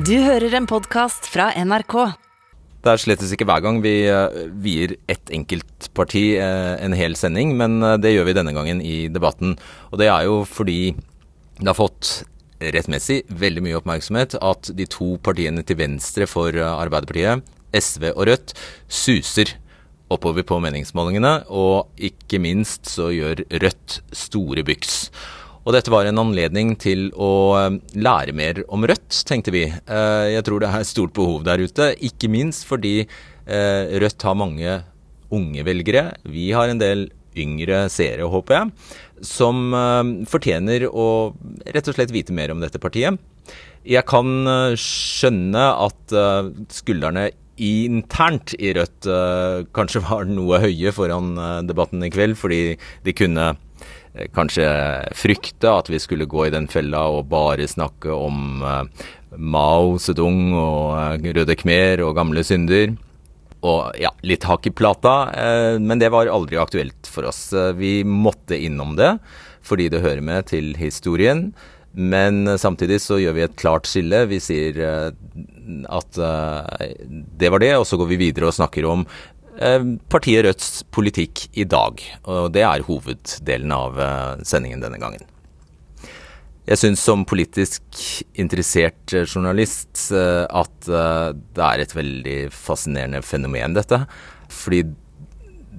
Du hører en podkast fra NRK. Det er slett ikke hver gang vi eh, vier ett enkeltparti eh, en hel sending, men eh, det gjør vi denne gangen i debatten. Og det er jo fordi det har fått rettmessig veldig mye oppmerksomhet at de to partiene til venstre for Arbeiderpartiet, SV og Rødt, suser oppover på meningsmålingene, og ikke minst så gjør Rødt store byks. Og dette var en anledning til å eh, lære mer om Rødt, tenkte vi. Eh, jeg tror det er stort behov der ute, ikke minst fordi eh, Rødt har mange unge velgere. Vi har en del yngre seere, håper jeg, som fortjener å rett og slett vite mer om dette partiet. Jeg kan skjønne at skuldrene internt i Rødt kanskje var noe høye foran debatten i kveld, fordi de kunne kanskje frykte at vi skulle gå i den fella og bare snakke om uh, Mao Zedong og uh, Røde Khmer og gamle synder. Og ja, litt hakk i plata, men det var aldri aktuelt for oss. vi måtte innom det fordi det hører med til historien. Men samtidig så gjør vi et klart skille. Vi sier at det var det, og så går vi videre og snakker om Eh, partiet Rødts politikk i dag. Og det er hoveddelen av eh, sendingen denne gangen. Jeg syns som politisk interessert eh, journalist at det er et veldig fascinerende fenomen, dette. Fordi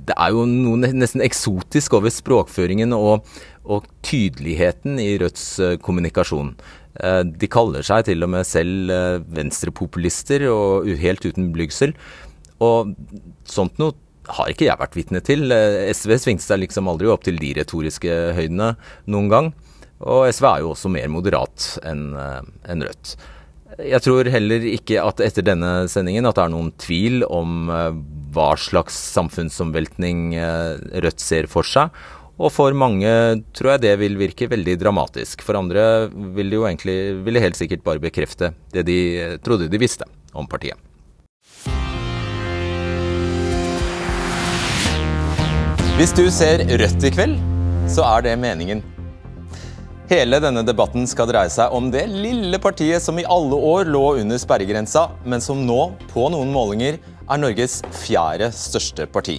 det er jo noe nesten eksotisk over språkføringen og, og tydeligheten i Rødts kommunikasjon. De kaller seg til og med selv venstrepopulister, og helt uten blygsel. Og sånt noe har ikke jeg vært vitne til. Eh, SV svingte seg liksom aldri opp til de retoriske høydene noen gang. Og SV er jo også mer moderat enn eh, en Rødt. Jeg tror heller ikke at etter denne sendingen at det er noen tvil om eh, hva slags samfunnsomveltning Rødt ser for seg. Og for mange tror jeg det vil virke veldig dramatisk. For andre vil det jo egentlig vil det helt sikkert bare bekrefte det de trodde de visste om partiet. Hvis du ser rødt i kveld, så er det meningen. Hele denne debatten skal dreie seg om det lille partiet som i alle år lå under sperregrensa, men som nå, på noen målinger, er Norges fjerde største parti.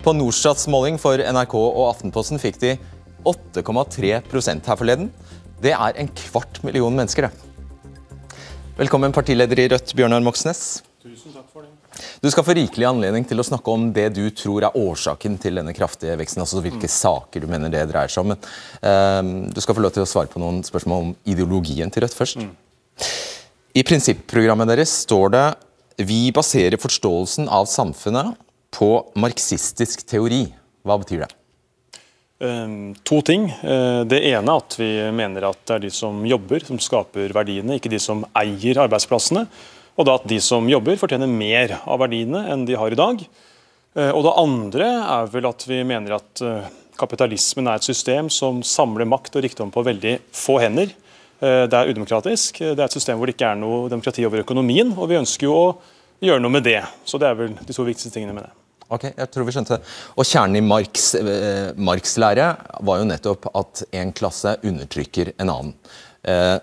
På Norstats måling for NRK og Aftenposten fikk de 8,3% her forleden. Det er en kvart million mennesker, det. Velkommen, partileder i Rødt, Bjørnar Moxnes. Tusen takk for det. Du skal få rikelig anledning til å snakke om det du tror er årsaken til denne kraftige veksten. altså Hvilke mm. saker du mener det dreier seg om. Men uh, du skal få lov til å svare på noen spørsmål om ideologien til Rødt først. Mm. I prinsipprogrammet deres står det vi baserer forståelsen av samfunnet på marxistisk teori. Hva betyr det? Um, to ting. Uh, det ene er at vi mener at det er de som jobber, som skaper verdiene, ikke de som eier arbeidsplassene. Og da at de som jobber, fortjener mer av verdiene enn de har i dag. Eh, og det andre er vel at vi mener at eh, kapitalismen er et system som samler makt og rikdom på veldig få hender. Eh, det er udemokratisk. Det er et system hvor det ikke er noe demokrati over økonomien. Og vi ønsker jo å gjøre noe med det. Så det er vel de to viktigste tingene med det. Ok, jeg tror vi skjønte det. Og Kjernen i Marx, eh, Marx lære var jo nettopp at en klasse undertrykker en annen. Eh,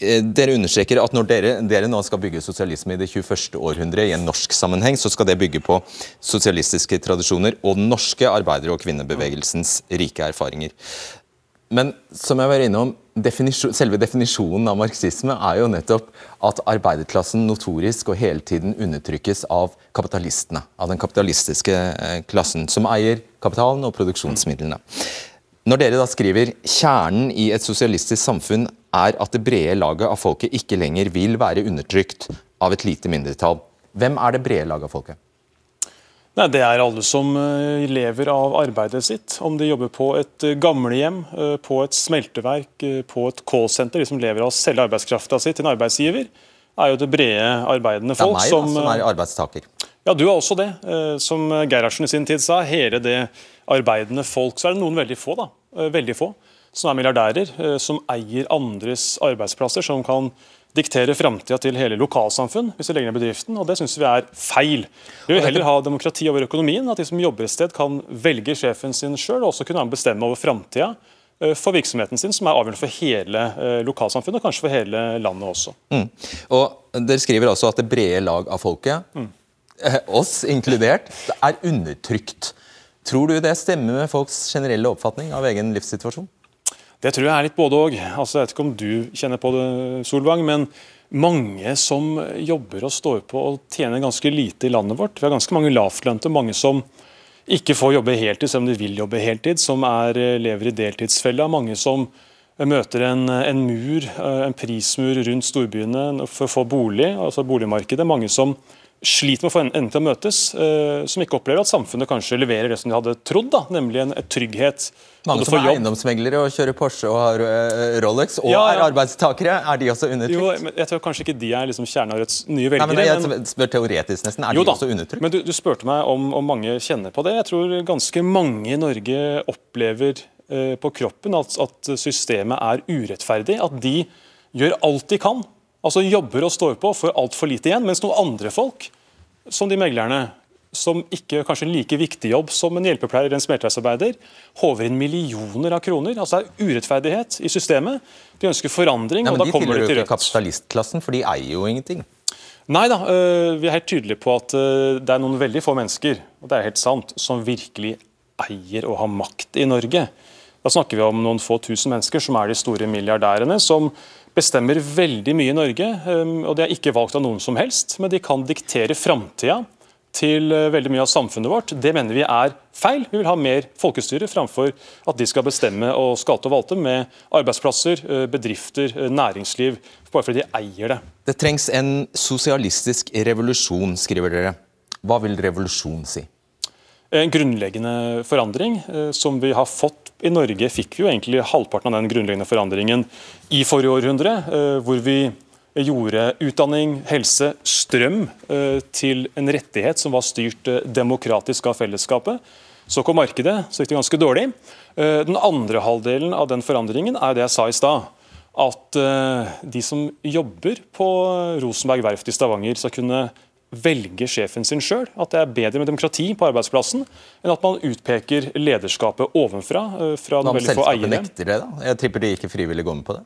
dere understreker at når dere, dere, nå skal bygge sosialisme i det 21. århundre i en norsk sammenheng, så skal det bygge på sosialistiske tradisjoner og den norske arbeider- og kvinnebevegelsens rike erfaringer. Men som jeg var innom, definisjon, selve definisjonen av marxisme er jo nettopp at arbeiderklassen notorisk og hele tiden undertrykkes av kapitalistene. Av den kapitalistiske eh, klassen, som eier kapitalen og produksjonsmidlene. Når dere da skriver kjernen i et sosialistisk samfunn er at det brede laget av folket ikke lenger vil være undertrykt av et lite mindretall. Hvem er det brede laget av folket? Nei, Det er alle som eh, lever av arbeidet sitt. Om de jobber på et eh, gamlehjem, eh, på et smelteverk, på et callsenter. De som lever av å selge arbeidskrafta si til en arbeidsgiver, er jo det brede arbeidende folk. Det er meg som, da, som er arbeidstaker. Ja, du er også det. Som Gerhardsen i sin tid sa, hele det arbeidende folk. Så er det noen veldig få, da. Veldig få som er milliardærer, eh, som eier andres arbeidsplasser, som kan diktere framtida til hele lokalsamfunn hvis de legger ned bedriften, og det syns vi er feil. Vi vil heller ha demokrati over økonomien, at de som jobber et sted kan velge sjefen sin sjøl, og også kunne bestemme over framtida eh, for virksomheten sin, som er avgjørende for hele eh, lokalsamfunnet og kanskje for hele landet også. Mm. Og Dere skriver også at det brede lag av folket, mm. oss inkludert, er undertrykt. Tror du det stemmer med folks generelle oppfatning av egen livssituasjon? Det tror jeg er litt både òg. Altså, jeg vet ikke om du kjenner på det, Solvang, men mange som jobber og står på og tjener ganske lite i landet vårt. Vi har ganske mange lavtlønte, mange som ikke får jobbe heltid selv om de vil jobbe heltid, som er, eh, lever i deltidsfella. Mange som møter en, en, mur, eh, en prismur rundt storbyene for å få bolig, altså boligmarkedet. Mange som sliter med å få endene til å møtes, uh, som ikke opplever at samfunnet kanskje leverer det som de hadde trodd, da, nemlig en, trygghet. Mange som er eiendomsmeglere og kjører Porsche og har uh, Rolex, og ja, ja. er arbeidstakere, er de også undertrykt? Jo, men jeg tror kanskje ikke de er liksom kjernen av Rødts nye velgere. Nei, men jeg spør teoretisk nesten, er jo, de også undertrykt? Men du, du spurte meg om, om, mange kjenner på det. Jeg tror ganske mange i Norge opplever uh, på kroppen at, at systemet er urettferdig. At de gjør alt de kan altså jobber og står på, får altfor lite igjen. Mens noen andre folk, som de meglerne, som ikke kanskje en like viktig jobb som en hjelpepleier eller en smelteverksarbeider, håver inn millioner av kroner. Altså Det er urettferdighet i systemet. De ønsker forandring. Nei, og da kommer de til Rødt. kapitalistklassen, for de eier jo ingenting. Nei da, øh, vi er helt tydelige på at øh, det er noen veldig få mennesker og det er helt sant, som virkelig eier og har makt i Norge. Da snakker vi om noen få tusen mennesker som er de store milliardærene, som bestemmer veldig mye i Norge. Um, og De er ikke valgt av noen som helst, men de kan diktere framtida til uh, veldig mye av samfunnet vårt. Det mener vi er feil. Vi vil ha mer folkestyre framfor at de skal bestemme og skalte og valte med arbeidsplasser, uh, bedrifter, uh, næringsliv, bare fordi de eier det. Det trengs en sosialistisk revolusjon, skriver dere. Hva vil revolusjon si? En grunnleggende forandring som vi har fått i Norge fikk vi jo egentlig halvparten av den grunnleggende forandringen i forrige århundre, eh, hvor vi gjorde utdanning, helse, strøm eh, til en rettighet som var styrt eh, demokratisk av fellesskapet. Så kom markedet, så gikk det ganske dårlig. Den andre halvdelen av den forandringen er det jeg sa i stad. At de som jobber på Rosenberg verft i Stavanger skal kunne velge sjefen sin sjøl. At det er bedre med demokrati på arbeidsplassen enn at man utpeker lederskapet ovenfra. Eh, fra Hva om selskapet nekter det, da? Jeg tipper de ikke frivillig går med på det?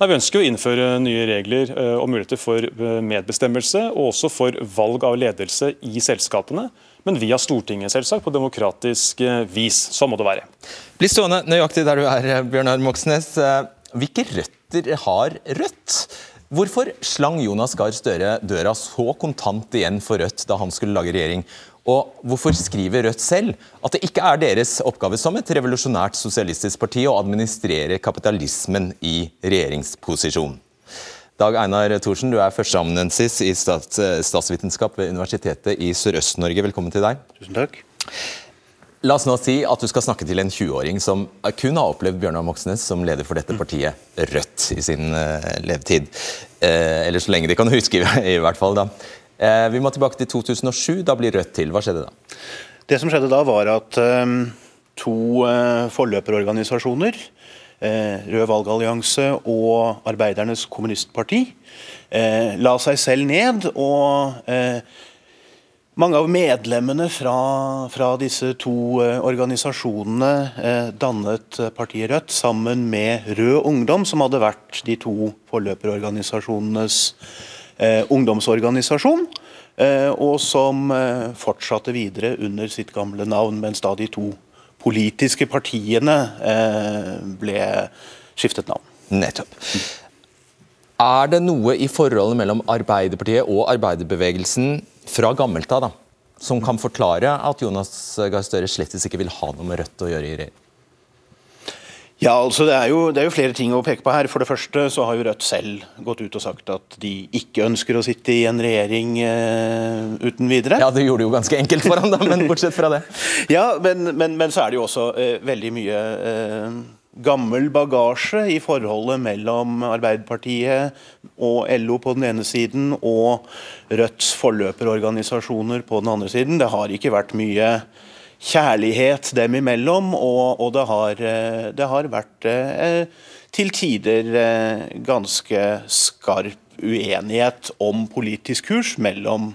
Nei, Vi ønsker å innføre nye regler eh, og muligheter for eh, medbestemmelse, og også for valg av ledelse i selskapene. Men via Stortinget, selvsagt, på demokratisk vis. Sånn må det være. Bli stående nøyaktig der du er, Bjørnar Moxnes. Hvilke røtter har Rødt? Hvorfor slang Jonas Gahr Støre døra så kontant igjen for Rødt da han skulle lage regjering? Og hvorfor skriver Rødt selv at det ikke er deres oppgave som et revolusjonært sosialistisk parti å administrere kapitalismen i regjeringsposisjon? Dag Einar Thorsen, du er førsteamanuensis i stats statsvitenskap ved Universitetet i Sørøst-Norge. Velkommen til deg. Tusen takk. La oss nå si at du skal snakke til en 20-åring som kun har opplevd Bjørnar Moxnes som leder for dette partiet, Rødt, i sin uh, levetid. Uh, eller så lenge de kan huske, i hvert fall. da. Uh, vi må tilbake til 2007. Da blir Rødt til. Hva skjedde da? Det som skjedde da, var at to forløperorganisasjoner, Rød valgallianse og Arbeidernes kommunistparti, la seg selv ned og mange av medlemmene fra, fra disse to eh, organisasjonene eh, dannet partiet Rødt sammen med Rød Ungdom, som hadde vært de to forløperorganisasjonenes eh, ungdomsorganisasjon. Eh, og som eh, fortsatte videre under sitt gamle navn, mens da de to politiske partiene eh, ble skiftet navn. Nettopp. Er det noe i forholdet mellom Arbeiderpartiet og arbeiderbevegelsen fra gammelt av, som kan forklare at Jonas Gahr Støre slett ikke vil ha noe med Rødt å gjøre i regjering? Ja, altså det er, jo, det er, jo, flere ting å peke på her. For det første så har jo Rødt selv gått ut og sagt at de ikke ønsker å sitte i en regjering uh, uten videre. Ja, det gjorde det jo ganske enkelt for ham, da, men bortsett fra det. ja, men, men, men, så er det jo også uh, veldig mye eh, gammel bagasje i forholdet mellom Arbeiderpartiet og LO på den ene siden og Rødts forløperorganisasjoner på den andre siden. Det har ikke vært mye kjærlighet dem imellom, og, og det, har, eh, det, har, vært eh, til tider eh, ganske skarp uenighet om politisk kurs mellom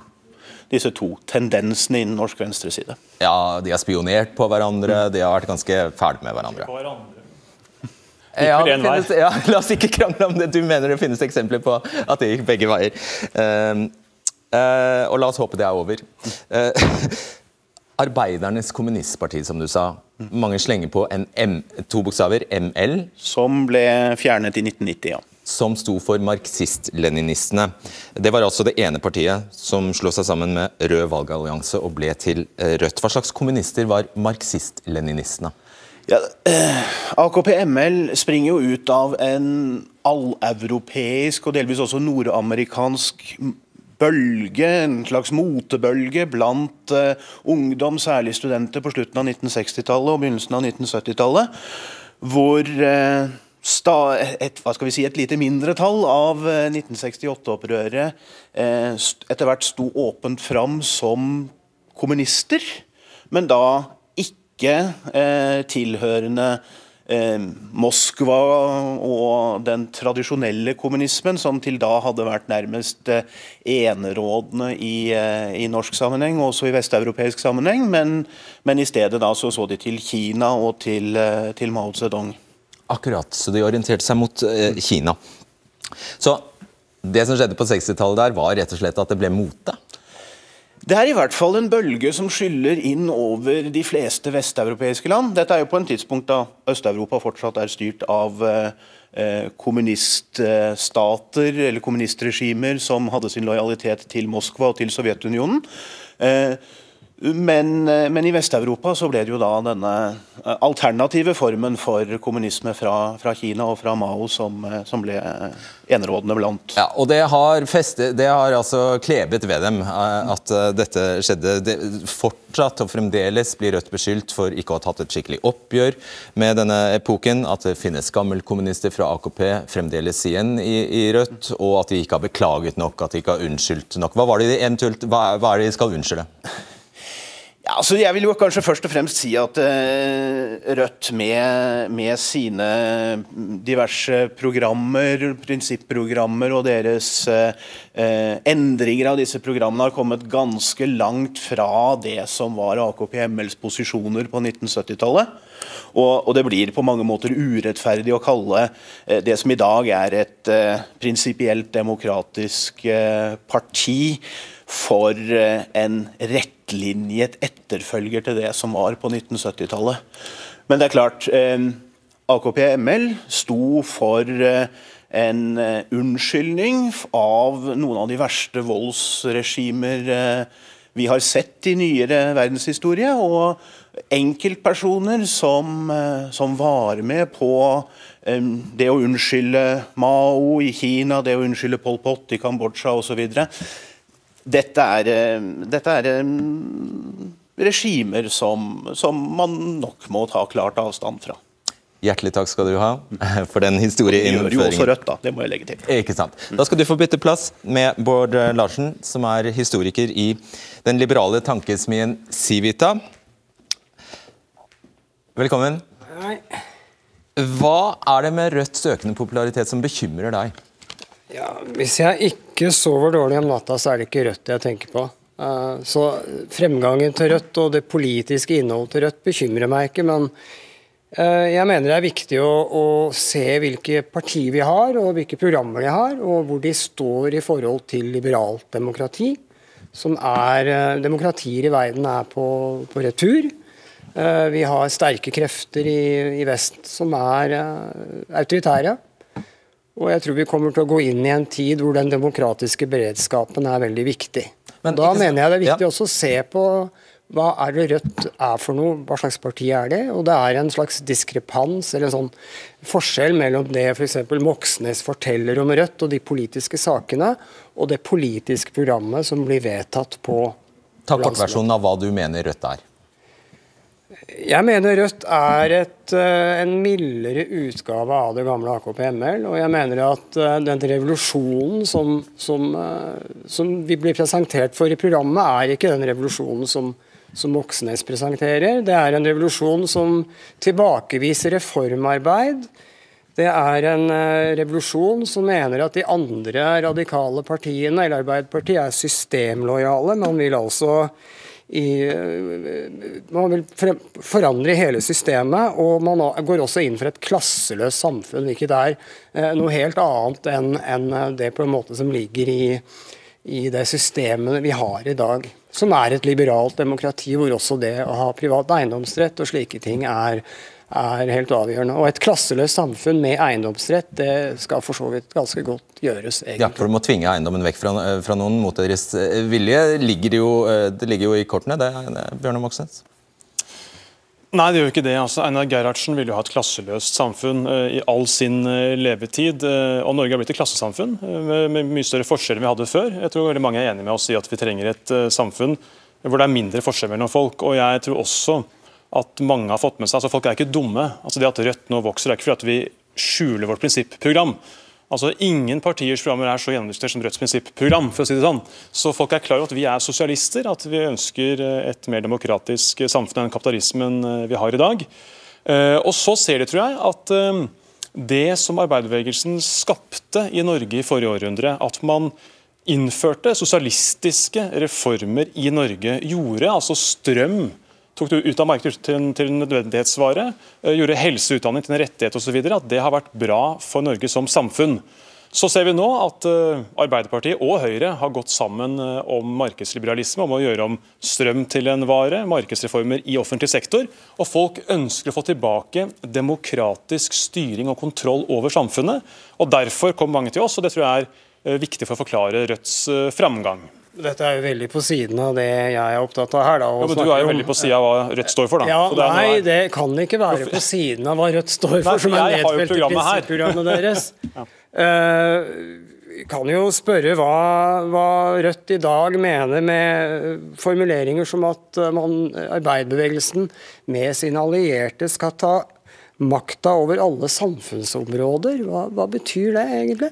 disse to tendensene innen norsk venstreside. Ja, de har spionert på hverandre, de har vært ganske fæle med hverandre. På vel vei. finnes, ja, la oss ikke krangle om det. Du mener det finnes eksempler på at det gikk begge veier. Uh, uh, og la oss håpe det er over. Uh, Arbeidernes kommunistparti, som du sa. Mange slenger på en M, to bokstaver, ML, Som ble fjernet i 1990, ja. som sto for marxist-leninistene. Det var altså det ene partiet som slo seg sammen med Rød valgallianse og ble til eh, Rødt. Hva slags kommunister var marxist-leninistene? Ja, eh, AKP-ML springer jo ut av en alleuropeisk og delvis også nordamerikansk bølge, en slags motebølge blant eh, ungdom, særlig studenter, på slutten av 1960-tallet og begynnelsen av 1970-tallet. Hvor eh, et, hva skal vi si, et lite mindretall av eh, 1968-opprøret eh, etter hvert sto åpent fram som kommunister, men da ikke eh, tilhørende eh, Moskva og den tradisjonelle kommunismen, som til da hadde vært nærmest eh, enerådende i, eh, i norsk sammenheng, og også i vesteuropeisk sammenheng, men, men i stedet da så, så de til Kina og til, eh, til Mao Zedong. Akkurat, så de orienterte seg mot eh, Kina. Så det som skjedde på 60-tallet der, var rett og slett at det ble mote? Det er i hvert fall en bølge som skyller inn over de fleste vesteuropeiske land. Dette er jo på en tidspunkt da Øst-Europa fortsatt er styrt av eh, kommuniststater eller kommunistregimer som hadde sin lojalitet til Moskva og til Sovjetunionen. Eh, men, eh, men i Vest-Europa så ble det jo da denne eh, alternative formen for kommunisme fra, fra Kina og fra Mao som, eh, som ble enerådende blant. Ja, og det har, festet, det har altså klebet ved dem at dette skjedde. Det, fortsatt og fremdeles blir Rødt beskyldt for ikke å ha tatt et skikkelig oppgjør med denne epoken. At det finnes gammelkommunister fra AKP fremdeles igjen i, i Rødt. Og at de ikke har beklaget nok, at de ikke har unnskyldt nok. Hva, de hva, hva er det de skal unnskylde? Altså jeg vil jo kanskje først og fremst si at eh, Rødt med, med sine diverse programmer, prinsipprogrammer og deres eh, eh, endringer av disse programmene har kommet ganske langt fra det som var AKP-MLs posisjoner på 1970-tallet. Og, og det blir på mange måter urettferdig å kalle eh, det som i dag er et eh, prinsipielt demokratisk eh, parti, for eh, en rettlinjet etterfølger til det som var på 1970-tallet. Men det er klart, eh, AKP-ML sto for eh, en unnskyldning av noen av de verste voldsregimer vi har sett i nyere verdenshistorie. og enkeltpersoner som, som var med på det å unnskylde Mao i Kina, det å unnskylde Pol Pot i Kambodsja osv. Dette er, eh, dette er eh, regimer som, som man nok må ta klart avstand fra. Hjertelig takk skal du ha for den Det gjør jo også historieinnføringen. Rødt, da. Det må jeg legge til. Ikke sant. Da skal du få bytte plass med Bård eh, Larsen, som er historiker i den liberale tankesmien Civita. Velkommen. Hva er det med Rødts økende popularitet som bekymrer deg? Ja, hvis jeg ikke sover dårlig om natta, så er det ikke Rødt jeg tenker på. Eh, Så fremgangen til Rødt og det politiske innholdet til Rødt bekymrer meg ikke, men eh, jeg mener det er viktig å, å se hvilke partier vi har, og hvilke programmer de har, og hvor de står i forhold til liberalt demokrati. Som er eh, Demokratier i verden er på, på retur. Vi har sterke krefter i, i vest som er autoritære. Og jeg tror vi kommer til å gå inn i en tid hvor den demokratiske beredskapen er veldig viktig. Men da mener jeg det er viktig Ja. også å se på hva er det Rødt er for noe, hva slags parti er det? Og det er en slags diskrepans, eller en sånn forskjell mellom det f.eks. Moxnes forteller om Rødt og de politiske sakene, og det politiske programmet som blir vedtatt på Ta kortversjonen av hva du mener Rødt er. Jeg mener Rødt er et, eh, en mildere utgave av det gamle AKP-ML. Og jeg mener at eh, den revolusjonen som, som, eh, som vi blir presentert for i programmet, er ikke den revolusjonen som, som Moxnes presenterer. Det er en revolusjon som tilbakeviser reformarbeid. Det er en revolusjon som mener at de andre radikale partiene, eller Arbeiderpartiet, er systemlojale. Man vil altså i, man vil forandre hele systemet, og man går også inn for et klasseløst samfunn, hvilket er noe helt annet enn, en det på en måte som ligger i, i det systemet vi har i dag. Som er et liberalt demokrati, hvor også det å ha privat eiendomsrett og slike ting er, er helt avgjørende. Og et klasseløst samfunn med eiendomsrett det skal for så vidt ganske godt gjøres. egentlig. Ja, For du må tvinge eiendommen vekk fra, fra noen mot deres eh, vilje. Ligger det, jo, eh, det ligger jo i kortene, det, Bjørnar Moxnes? Nei, det gjør ikke det. Altså, Einar Gerhardsen ville jo ha et klasseløst samfunn uh, i all sin uh, levetid. Uh, og Norge har blitt et klassesamfunn med, med, mye større forskjeller enn vi hadde før. Jeg tror veldig mange er enige med oss i at vi trenger et samfunn hvor det er mindre forskjell mellom folk. Og jeg tror også at mange har fått med seg altså Folk er ikke dumme. Altså Det at Rødt nå vokser, er ikke fordi vi skjuler vårt prinsipprogram. Altså Ingen partiers programmer er så gjennomlyst som Rødts prinsipprogram. for å si det sånn. Så folk er klar over at vi er sosialister, at vi ønsker et mer demokratisk samfunn enn kapitalismen eh, vi har i dag. Eh, og så ser de, tror jeg, at eh, det som arbeiderbevegelsen skapte i Norge i forrige århundre, at man innførte sosialistiske reformer i Norge, gjorde altså strøm tok det ut av markedet til, til en nødvendighetsvare, eh, gjorde helseutdanning til en rettighet osv., at det har vært bra for Norge som samfunn. Så ser vi nå at uh, Arbeiderpartiet og Høyre har gått sammen uh, om markedsliberalisme, om å gjøre om strøm til en vare, markedsreformer i offentlig sektor. Og folk ønsker å få tilbake demokratisk styring og kontroll over samfunnet. og Derfor kom mange til oss, og det tror jeg er viktig for å forklare Rødts framgang. Dette er jo veldig på siden av det jeg er opptatt av her. Da, ja, men Du er jo veldig på sida av hva Rødt står for, da. Ja, det nei, det kan ikke være på siden av hva Rødt står for, nei, som er nedfelt i prinsipprogrammet deres. ja. uh, kan jo spørre hva, hva, Rødt i dag mener med formuleringer som at man, arbeiderbevegelsen med sine allierte skal ta makta over alle samfunnsområder. Hva, hva betyr det egentlig?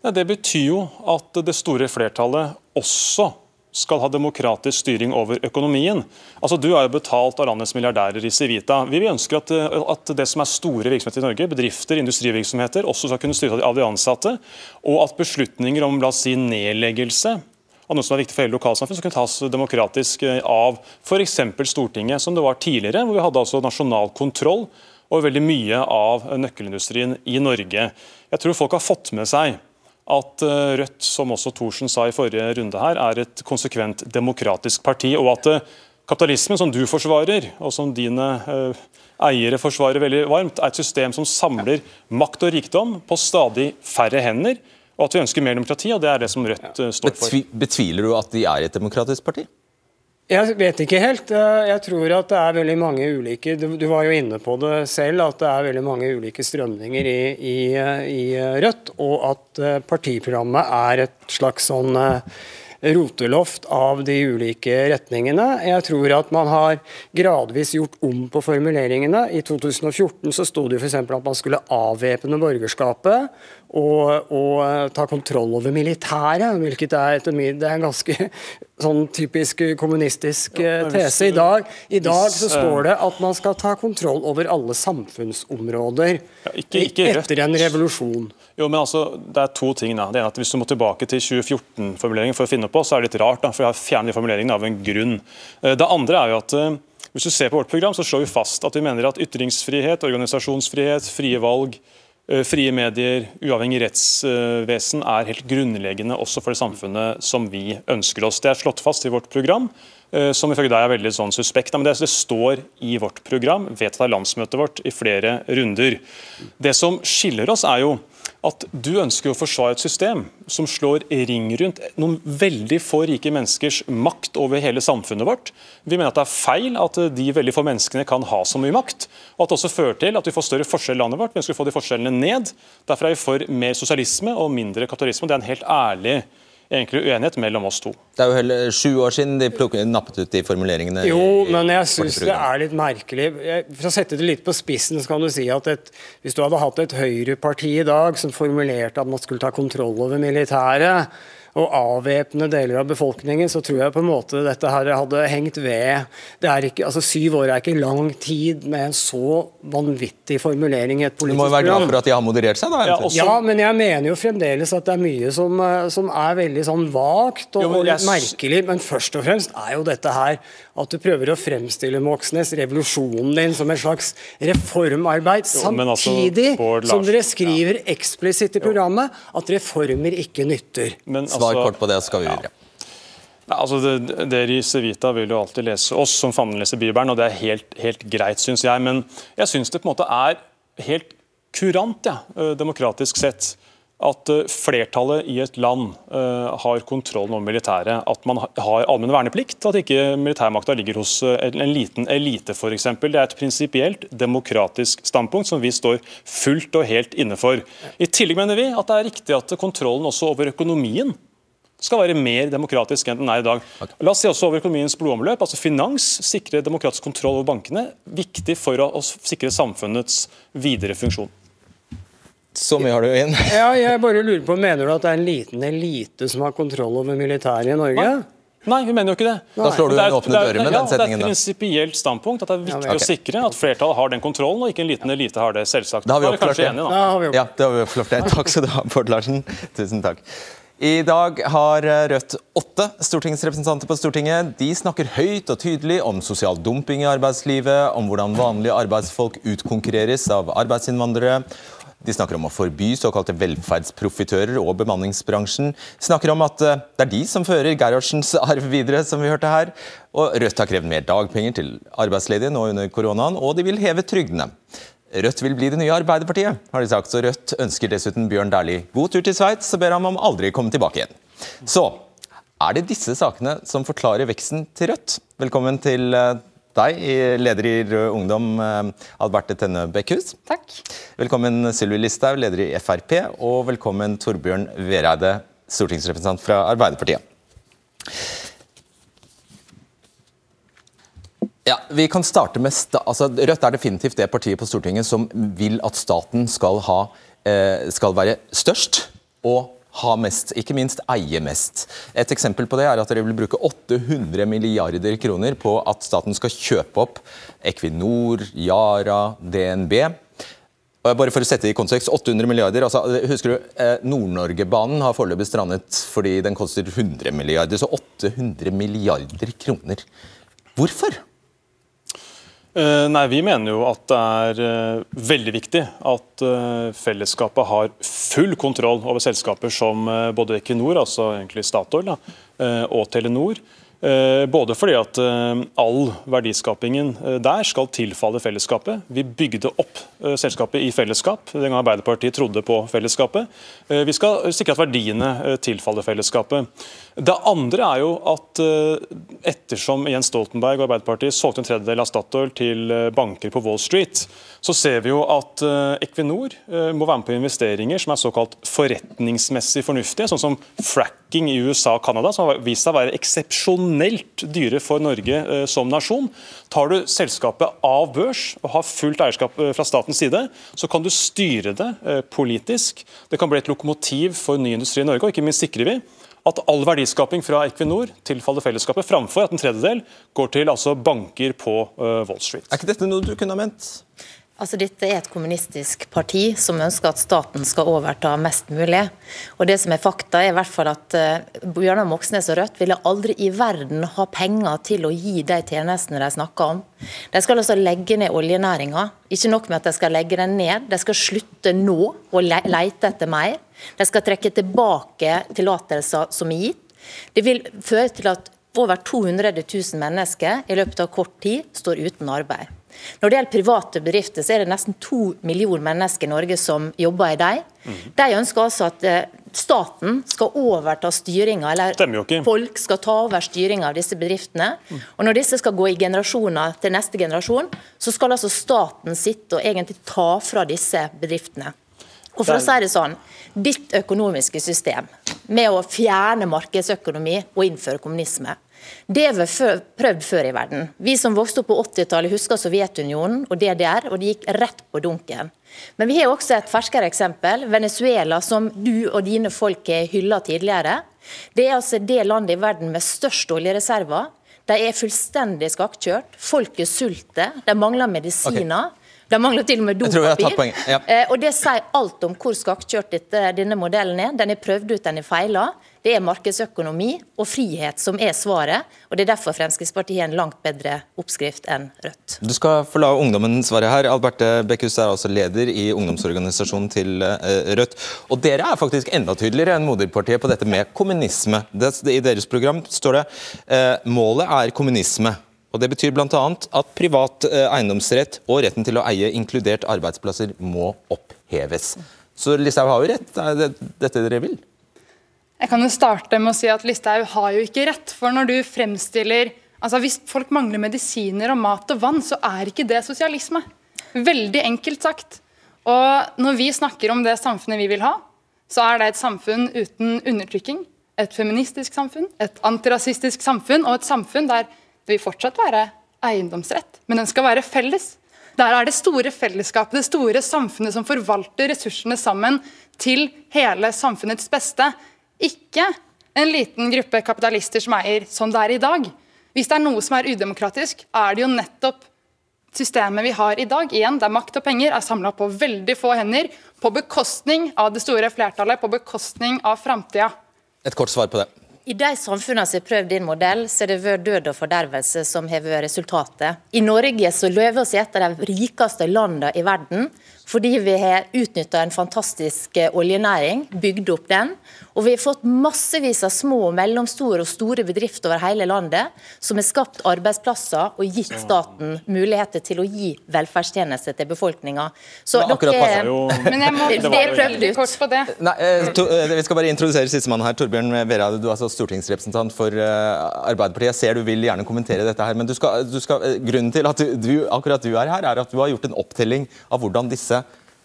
Det betyr jo at det store flertallet også skal ha demokratisk styring over økonomien. Altså, Du er jo betalt av landets milliardærer i Civita. Vi ønsker at, at, det som er store virksomheter i Norge, bedrifter, industrivirksomheter, også skal kunne styres av de ansatte. Og at beslutninger om la oss si, nedleggelse av noe som er viktig for hele lokalsamfunn, skal kunne tas demokratisk av f.eks. Stortinget, som det var tidligere, hvor vi hadde altså nasjonal kontroll over veldig mye av nøkkelindustrien i Norge. Jeg tror folk har fått med seg at eh, Rødt, som også Thorsen sa i forrige runde her, er et konsekvent demokratisk parti. Og at eh, kapitalismen, som du forsvarer, og som dine eh, eiere forsvarer veldig varmt, er et system som samler makt og rikdom på stadig færre hender. Og at vi ønsker mer demokrati, og det er det som Rødt står for. Betviler du at de er et demokratisk parti? Jeg vet ikke helt. Jeg tror at det er veldig mange ulike Du var jo inne på det selv, at det er veldig mange ulike strømninger i, i, i Rødt. Og at eh, partiprogrammet er et slags sånn eh, roteloft av de ulike retningene. Jeg tror at man har gradvis gjort om på formuleringene. I 2014 så sto det f.eks. at man skulle avvæpne borgerskapet og, og, ta kontroll over militæret, hvilket er det er en ganske sånn typisk kommunistisk ja, eh, tese. I dag, I dag så står det at man skal ta kontroll over alle samfunnsområder ja, ikke, ikke etter en revolusjon. Jo, men altså, Det er to ting. da. Det ene at Hvis du må tilbake til 2014-formuleringen for å finne på, så er det litt rart. da, for Jeg har fjernet de formuleringene av en grunn. Eh, det andre er jo at eh, hvis du ser på vårt program, så slår vi fast at vi mener at ytringsfrihet, organisasjonsfrihet, frie valg, Eh, frie medier, uavhengig rettsvesen er helt grunnleggende også for det samfunnet som vi ønsker oss. Det er slått fast i vårt program, eh, som ifølge deg er veldig sånn suspekt. Men det, det står i vårt program, vedtatt av landsmøtet vårt i flere runder. Det som skiller oss, er jo at du ønsker å forsvare et system som slår ring rundt noen veldig få rike menneskers makt over hele samfunnet vårt. Vi mener at det er feil at de veldig få menneskene kan ha så mye makt. Og at det også fører til at vi får større forskjell i landet vårt. Vi ønsker å få de forskjellene ned. Derfor er vi for mer sosialisme og mindre kapitalisme. Det er en helt ærlig egentlig uenighet mellom oss to. Det er jo heller sju år siden de plukket, nappet ut de formuleringene. Jo, men jeg syns det er litt merkelig. For å sette det litt på spissen, så kan du si at et, hvis du hadde hatt et høyreparti i dag som formulerte at man skulle ta kontroll over militæret, og avvæpne deler av befolkningen, så tror jeg på en måte dette her hadde hengt ved. Det er ikke, altså Syv år er ikke lang tid med en så vanvittig formulering i et politisk program. Du må jo være glad for at de har moderert seg, da. Ja, også- Ja, men jeg mener jo fremdeles at det er mye som, eh, som er veldig sånn vagt og, Jo, men jeg merkelig. Men først og fremst er jo dette her at du prøver å fremstille Moxnes, revolusjonen din, som et slags reformarbeid, Jo, samtidig altså, samtidig som dere skriver eksplisitt i programmet at reformer ikke nytter. Men Svar altså- kort på det, så skal vi videre. Ja. altså det, Dere i Civita vil jo alltid lese oss som fandenleser Bibelen, og det er helt, helt greit, syns jeg. Men jeg syns det på en måte er helt kurant, ja, eh, demokratisk sett, at eh, flertallet i et land eh, har kontrollen over militæret. At man har allmenn verneplikt, at ikke militærmakta ligger hos en en liten elite f.eks. Det er et prinsipielt demokratisk standpunkt som vi står fullt og helt inne for. I tillegg mener vi at det er riktig at kontrollen også over økonomien skal være mer demokratisk enn den er i dag. La oss se også over økonomiens blodomløp. altså Finans sikrer demokratisk kontroll over bankene. Viktig for å, å sikre samfunnets videre funksjon. Så mye har du inn. Ja, jeg bare lurer på, Mener du at det er en liten elite som har kontroll over militæret i Norge? Nei, vi mener jo ikke det. Da slår du Det er en åpne er- dører med ja, den setningen. Det er et prinsipielt standpunkt at det er viktig Ja, okay. å sikre at flertallet har den kontrollen, og ikke en liten elite har det, selvsagt. Da har vi oppklart det. enige, da. Ja, har vi gjort. Ja, det har vi oppklart. det. Takk skal du ha, Bård Larsen. Tusen takk. I dag har eh, Rødt åtte stortingsrepresentanter på Stortinget. De snakker høyt og tydelig om sosial dumping i arbeidslivet, om hvordan vanlige arbeidsfolk utkonkurreres av arbeidsinnvandrere. De snakker om å forby såkalte velferdsprofitører og bemanningsbransjen. Snakker om at eh, det er de som fører Gerhardsens arv videre, som vi hørte her. Og Rødt har krevd mer dagpenger til arbeidsledige nå under koronaen, og de vil heve trygdene. Rødt vil bli det nye Arbeiderpartiet, har de sagt. Så Rødt ønsker dessuten Bjørn Dæhlie god tur til Sveits, og ber ham om aldri komme tilbake igjen. Så er det disse sakene som forklarer veksten til Rødt? Velkommen til eh, deg, leder i Rød Ungdom, eh, Alberte Tenne Bekkhus. Takk. Velkommen Sylvi Listhaug, leder i Frp, og velkommen Torbjørn Vereide, stortingsrepresentant fra Arbeiderpartiet. Ja, vi kan starte med altså, Rødt er definitivt det partiet på Stortinget som vil at staten skal, ha, eh, skal være størst og ha mest, ikke minst eie mest. Et eksempel på det er at dere vil bruke 800 milliarder kroner på at staten skal kjøpe opp Equinor, Yara, DNB. Bare for å sette det i kontekst, 800 milliarder, altså, husker du, eh, Nord-Norgebanen har foreløpig strandet fordi den koster 100 milliarder, så 800 milliarder kroner. Hvorfor? Eh, Nei, Vi mener jo at det er eh, veldig viktig at eh, fellesskapet har full kontroll over selskaper som både Equinor, altså egentlig Statoil, og Telenor. Eh, Både fordi at eh, all verdiskapingen eh, der skal tilfalle fellesskapet. Vi bygde opp selskapet i fellesskap den gang Arbeiderpartiet trodde på fellesskapet. Vi skal sikre at verdiene tilfaller fellesskapet. Det andre er jo at ettersom Jens Stoltenberg og Arbeiderpartiet solgte en tredjedel av Statoil til banker på Wall Street, så ser vi jo at Equinor må være med på investeringer som er såkalt forretningsmessig fornuftige, sånn som fracking i USA og Canada, som har vist seg å være eksepsjonelt dyre for Norge eh, som nasjon. Tar du selskapet av børs og har fullt eierskap eh, fra statens side, så kan du styre det eh, politisk. Det kan bli et lokomotiv for ny industri i Norge, og ikke minst sikrer vi at all verdiskaping fra Equinor tilfaller fellesskapet, framfor at en tredjedel går til altså banker på Wall Street. Er ikke dette noe du kunne ha ment? Altså, dette er et kommunistisk parti som ønsker at staten skal overta mest mulig. Og det som er fakta, er i hvert fall at uh, Bjørnar Moxnes og Rødt ville aldri i verden ha penger til å gi de tjenestene de snakker om. De skal altså legge ned oljenæringa. Ikke nok med at de skal legge den ned, de skal slutte nå å le leite etter mer. De skal trekke tilbake tillatelser som er gitt. Det vil føre til at over 200 000 mennesker i løpet av kort tid står uten arbeid. Når det gjelder private bedrifter, så er det nesten to millioner mennesker i Norge som jobber i dem. De ønsker altså at eh, staten skal overta styringa, eller folk skal ta over styringa av disse bedriftene. Og når disse skal gå i generasjoner til neste generasjon, så skal altså staten sitte og egentlig ta fra disse bedriftene. Og for å si det sånn, Ditt økonomiske system med å fjerne markedsøkonomi og innføre kommunisme, det har vi prøvd før i verden. Vi som vokste opp på 80-tallet husker Sovjetunionen og DDR, og det gikk rett på dunken. Men vi har også et ferskere eksempel, Venezuela, som du og dine folk har hylla tidligere. Det er altså det landet i verden med størst oljereserver. De er fullstendig skakkjørt. Folket sulter. De mangler medisiner. Okay. De mangler til og med dopapir. Ja. Eh, og det sier alt om hvor skakkjørt denne modellen er. Den er prøvd ut, den er feila. Det er markedsøkonomi og frihet som er svaret. og Det er derfor Fremskrittspartiet har en langt bedre oppskrift enn Rødt. Du skal få la ungdommen svare her. Alberte Bekkhus er altså leder i ungdomsorganisasjonen til eh, Rødt. Og Dere er faktisk enda tydeligere enn moderpartiet på dette med kommunisme. I deres program står det eh, målet er kommunisme. Og Det betyr bl.a. at privat eh, eiendomsrett og retten til å eie, inkludert arbeidsplasser, må oppheves. Så Listhaug har jo rett, er det dette dere vil? Jeg kan jo starte med å si at Listhaug har jo ikke rett. For når du fremstiller altså Hvis folk mangler medisiner og mat og vann, så er ikke det sosialisme. Veldig enkelt sagt. Og når vi snakker om det samfunnet vi vil ha, så er det et samfunn uten undertrykking. Et feministisk samfunn, et antirasistisk samfunn og et samfunn der det vil fortsatt være eiendomsrett, men den skal være felles. Der er det store fellesskapet, det store samfunnet som forvalter ressursene sammen til hele samfunnets beste. Ikke en liten gruppe kapitalister som eier, som det er i dag. Hvis det er noe som er udemokratisk, er det jo nettopp systemet vi har i dag, igjen, der makt og penger er samla på veldig få hender, på bekostning av det store flertallet, på bekostning av framtida. Et kort svar på det. I de samfunnene som har prøvd din modell, så er det vært død og fordervelse som har vært resultatet. I Norge så lever vi i et av de rikeste landene i verden fordi vi har utnytta en fantastisk eh, oljenæring, bygd opp den. Og vi har fått massevis av små, mellomstore og store bedrifter over hele landet som har skapt arbeidsplasser og gitt staten muligheter til å gi velferdstjenester til befolkninga. Så dere jo... Men jeg må det prøvd ut. på det. Nei, eh, to, eh, vi skal bare introdusere sistemann her. Torbjørn Vera, du er altså stortingsrepresentant for Arbeiderpartiet. Jeg ser du vil gjerne kommentere dette her, men du skal, du skal, grunnen til at du, du, akkurat du er her, er at du har gjort en opptelling av hvordan disse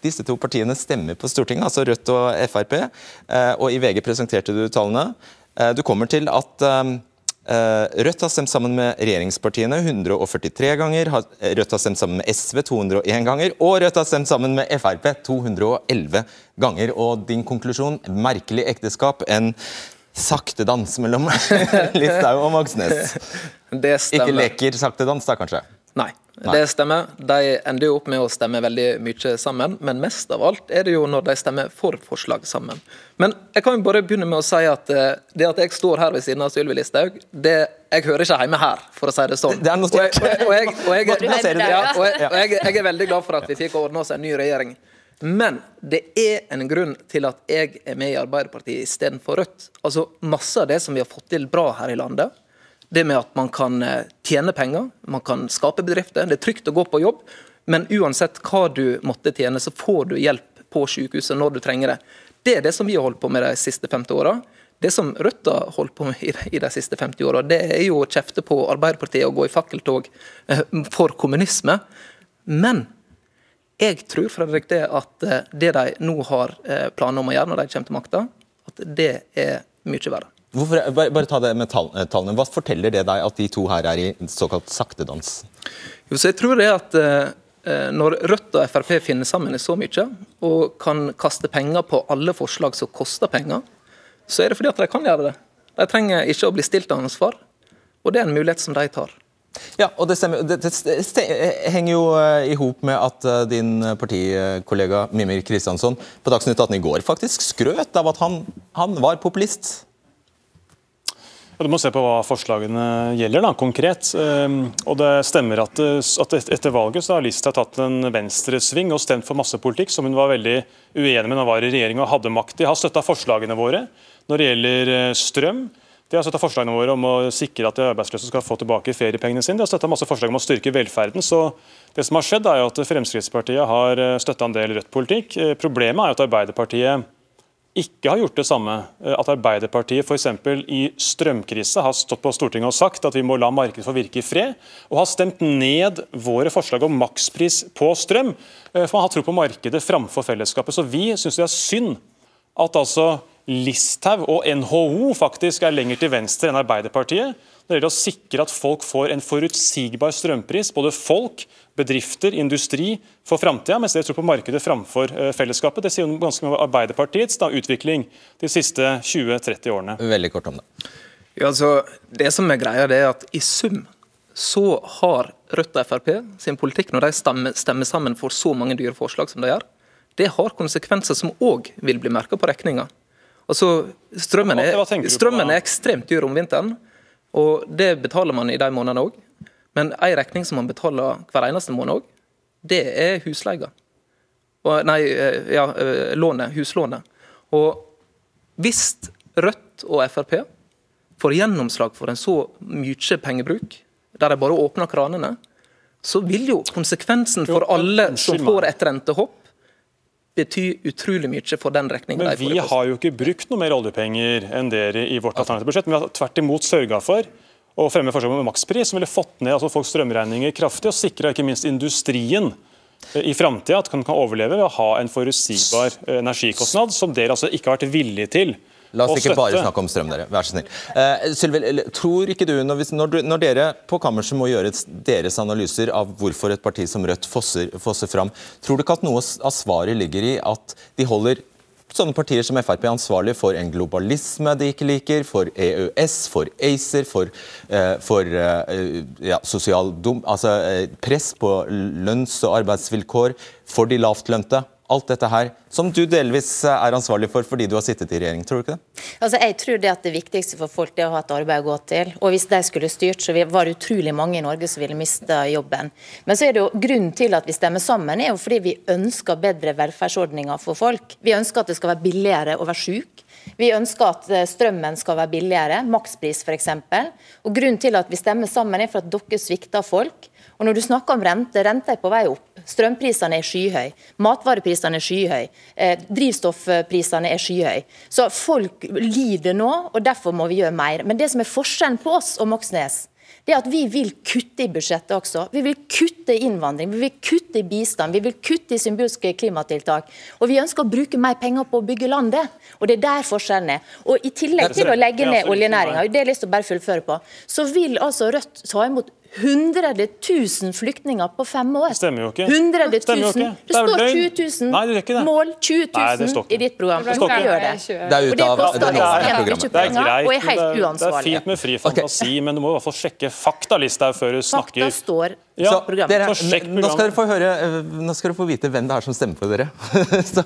disse to partiene stemmer på Stortinget, altså Rødt og Frp. Eh, og I VG presenterte du tallene. Eh, du kommer til at eh, Rødt har stemt sammen med regjeringspartiene 143 ganger, Rødt har stemt sammen med SV 201 ganger, og Rødt har stemt sammen med Frp 211 ganger. Og din konklusjon merkelig ekteskap, en sakte dans mellom Listhaug og Moxnes. Ikke leker sakte dans, da kanskje? Nei. Nei. Det stemmer. De ender jo opp med å stemme veldig mye sammen, men mest av alt er det jo når de stemmer for forslag sammen. Men jeg kan jo bare begynne med å si at eh, det at jeg står her ved siden av Sylvi Listhaug, det jeg hører ikke hjemme her, for å si det sånn. Det er notert. Og, jeg, og, jeg, og jeg, jeg, er veldig glad for at vi fikk ordna oss en ny regjering. Men det er en grunn til at jeg er med i Arbeiderpartiet istedenfor Rødt. Altså Masse av det som vi har fått til bra her i landet, det med at man kan eh, tjene penger, man kan skape bedrifter. Det er trygt å gå på jobb, men uansett hva du måtte tjene, så får du hjelp på sykehuset når du trenger det. Det er det som vi har holdt på med de siste 50 åra. Det som Rødt har holdt på med i de siste 50 åra, det er jo å kjefte på Arbeiderpartiet og gå i fakkeltog eh, for kommunisme. Men jeg tror Fredrik, det at eh, det de nå har planer om å gjøre når de kommer til makta, at det er mye verre. Hvorfor, bare, bare, ta det med tall, tallene. Hva forteller det deg at de to her er i såkalt saktedans? Jo, så jeg tror det at eh, eh Når Rødt og Frp finner sammen i så mye, og kan kaste penger på alle forslag som koster penger, så er det fordi at de kan gjøre det. De trenger ikke å bli stilt til ansvar, og det er en mulighet som de tar. Ja, og Det, stemmer, det, det, det henger jo i hop med at din partikollega Mimir Kristiansson på Dagsnytt 18 i går faktisk skrøt av at han, han var populist. Du må se på hva forslagene gjelder, da, konkret. Ehm, og Det stemmer at, at etter valget så har Listhaug tatt en venstresving og stemt for masse politikk som hun var veldig uenig med da hun var i regjering og hadde makt. De har støtta forslagene våre når det gjelder eh, strøm. De har støtta forslagene våre om å sikre at de arbeidsløse skal få tilbake feriepengene sine. De har støtta masse forslag om å styrke velferden. Så det som har skjedd er jo at Fremskrittspartiet har eh, støtta en del Rødt-politikk. Eh, problemet er jo at Arbeiderpartiet ikke har gjort det samme. At Arbeiderpartiet f.eks. i strømkrise har stått på Stortinget og sagt at vi må la markedet få virke i fred, og har stemt ned våre forslag om makspris på strøm. For man har tro på markedet framfor fellesskapet. Så vi syns det er synd at altså Listhaug og NHO faktisk er lenger til venstre enn Arbeiderpartiet når det gjelder å sikre at folk får en forutsigbar strømpris, både folk, bedrifter, industri, for framtida, mens dere tror på markedet framfor eh, fellesskapet. Det sier jo ganske mye om Arbeiderpartiets da, utvikling de siste 20-30 årene. Veldig kort om det. Ja, altså, det som er greia, det er at i sum så har Rødt og Frp sin politikk, når de stemmer, stemmer sammen for så mange dyre forslag som de gjør, det har konsekvenser som òg vil bli merka på regninga. Altså, strømmen er, strømmen er ekstremt dyr om vinteren. Og Det betaler man i de månedene òg. Men ei regning som man betaler hver eneste måned òg, det er husleia. Nei, eh, ja, eh, lånet, huslånet. Og hvis Rødt og Frp får gjennomslag for en så mye pengebruk, der de bare åpner kranene, så vil jo konsekvensen for alle som får et rentehopp, bety utrolig mye for den regninga. Men vi har jo ikke brukt noe mer oljepenger enn dere i vårt alternative budsjett. Men vi har tvert imot sørga for å fremme forslag om makspris, som ville fått ned altså folks strømregninger kraftig, og sikra ikke minst industrien eh, i framtida at den kan overleve ved å ha en forutsigbar eh, energikostnad, som dere altså ikke har vært villige til La oss ikke bare snakke om strøm, dere. Vær så snill. Uh, Sylvi, tror ikke du når, når, når, dere på kammerset må gjøre deres analyser av hvorfor et parti som Rødt fosser, fosser fram, tror du ikke at noe av svaret ligger i at de holder sånne partier som Frp ansvarlig for en globalisme de ikke liker, for EØS, for ACER, for, uh, for uh, ja, sosial dum, altså, press på lønns- og arbeidsvilkår for de lavtlønte? Alt dette her, som du delvis eh, er ansvarlig for fordi du har sittet i regjering, tror du ikke det? Altså, jeg tror det at det viktigste for folk er å ha et arbeid å gå til. Og hvis de skulle styrt, så var det utrolig mange i Norge som ville miste jobben. Men så er det jo grunnen til at vi stemmer sammen, er jo fordi vi ønsker bedre velferdsordninger for folk. Vi ønsker at det skal være billigere å være syk. Vi ønsker at eh, strømmen skal være billigere, makspris. Og grunnen til at vi stemmer sammen, er for at dere svikter folk. Og når du snakker om rente, renta er på vei opp. Strømprisene er skyhøye. Matvareprisene er skyhøye. Eh, drivstoffprisene er skyhøye. Så folk lider nå, og derfor må vi gjøre mer. Men det som er forskjellen på oss og Moxnes, det er at vi vil kutte i budsjettet også. Vi vil kutte i innvandring, vi vil kutte i bistand, vi vil kutte i symbolske klimatiltak. Og vi ønsker å bruke mer penger på å bygge landet. Og det er der forskjellen er. Og i tillegg til å legge ned oljenæringa, det har jeg lyst til å bare fullføre på, så vil altså Rødt ta imot 100 000 flyktninger på fem år. Det stemmer jo ikke. 100 000. Det, det står 20 000 Nei, det det. mål. 20 000 i ditt program. Det ikke. ikke. Det. det er ute av det nåværende programmet. Det er greit, og er helt uansvarlig. Det er fint med fri fantasi, okay. men du må i hvert fall sjekke faktalista før du snakker. Fakta står ja, så, dere, nå, skal dere få høre, eh, nå skal dere få vite hvem det er som stemmer på dere. så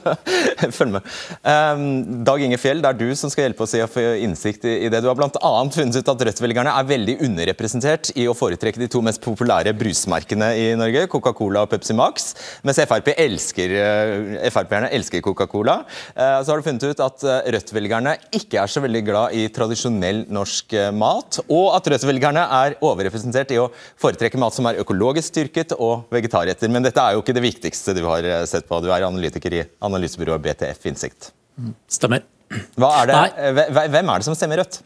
følg med. Um, Dag Inge Fjell, det er du som skal hjelpe oss i å få innsikt i, i det. Du har bl.a. funnet ut at Rødt-velgerne er veldig underrepresentert i å foretrekke de to mest populære brusmerkene i Norge, Coca-Cola og Pepsi Max, mens Frp elsker, uh, Frp-erne elsker Coca-Cola. Uh, så har du funnet ut at Rødt-velgerne ikke er så veldig glad i tradisjonell norsk mat, og at Rødt-velgerne er overrepresentert i å foretrekke mat som er økologisk styrket og vegetarretter. Men dette er jo ikke det viktigste du har eh, sett på. Du er analytiker i analysebyrået BTF Innsikt. Stemmer. Er det, hvem er det som stemmer Rødt?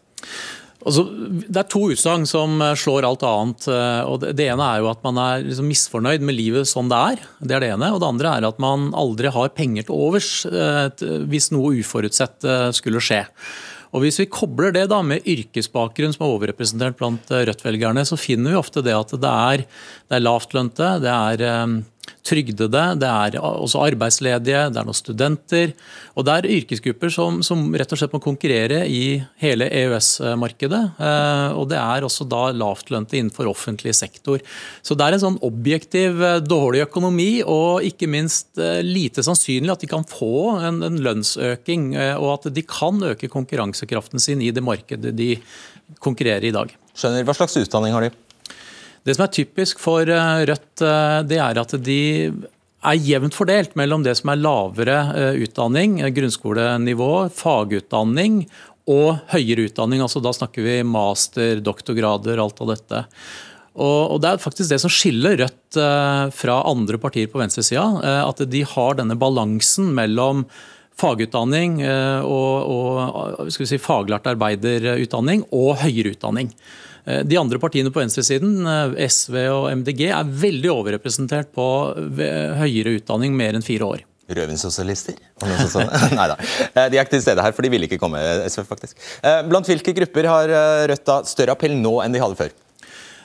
Altså, det er to utsagn som eh, slår alt annet. Eh, og Det ene er jo at man er liksom misfornøyd med livet som det er. Det er det ene. Og det andre er at man aldri har penger til overs hvis noe uforutsett skulle skje. Og Hvis vi kobler det da med yrkesbakgrunn som er overrepresentert blant eh, Rødt-velgerne, så finner vi ofte det at det er, det er lavtlønte, det er trygdede, det er også arbeidsledige, det er noen studenter. Og det er yrkesgrupper som, som rett og slett må konkurrere i hele EØS-markedet. Eh, og det er også da lavtlønte innenfor offentlig sektor. Så det er en sånn objektiv eh, dårlig økonomi, og ikke minst eh, lite sannsynlig at de kan få en, en lønnsøking, og at de kan øke konkurransekraften sin i det markedet de konkurrerer i dag. Skjønner. Hva slags utdanning har de? Det som er typisk for eh, Rødt, eh, det er at de er jevnt fordelt mellom det som er lavere eh, utdanning, grunnskolenivå, fagutdanning og høyere utdanning. altså Da snakker vi master, doktorgrader, alt av dette. Og, Det er faktisk det som skiller Rødt fra andre partier på venstresida. At de har denne balansen mellom fagutdanning og, og si, faglært arbeiderutdanning og høyere utdanning. De andre partiene på venstresiden, SV og MDG, er veldig overrepresentert på høyere utdanning mer enn fire år. Rødvinssosialister? Nei da. De er ikke til stede her, for de ville ikke komme, SV, faktisk. Blant hvilke grupper har Rødt da større appell nå enn de hadde før?